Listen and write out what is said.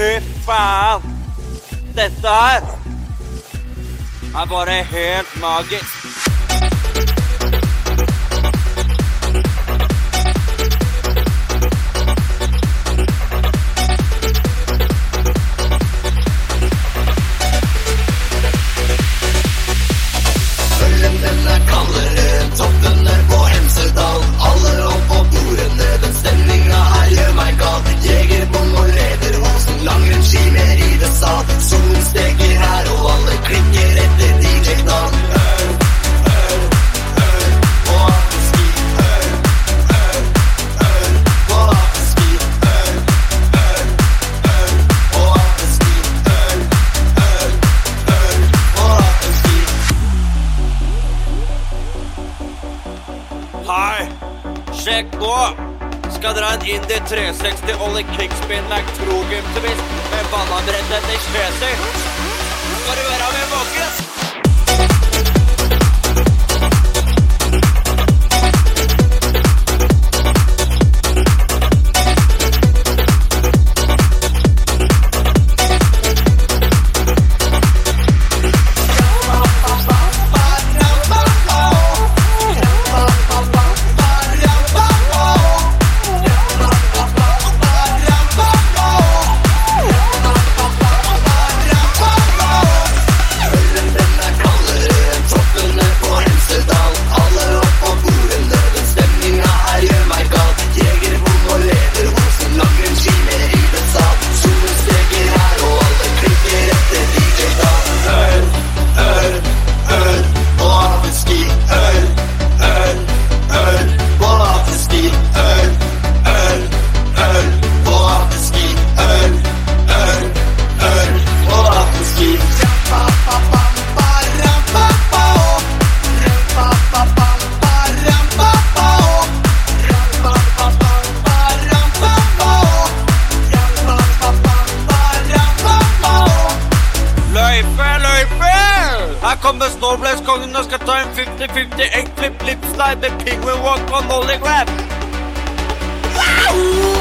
fy faen! Dette her er bare helt magisk. Hei, sjekk nå! Skal dere ha en Indy 360 Ollie Kickspin Mactrogen-twist med bananbrettet i Spesi? Skal du være med våken? Kommer Snowblaze-kongen og skal ta en 50-50 eggflip-lip-slide med pingvin-walk og nolly grab. Wow!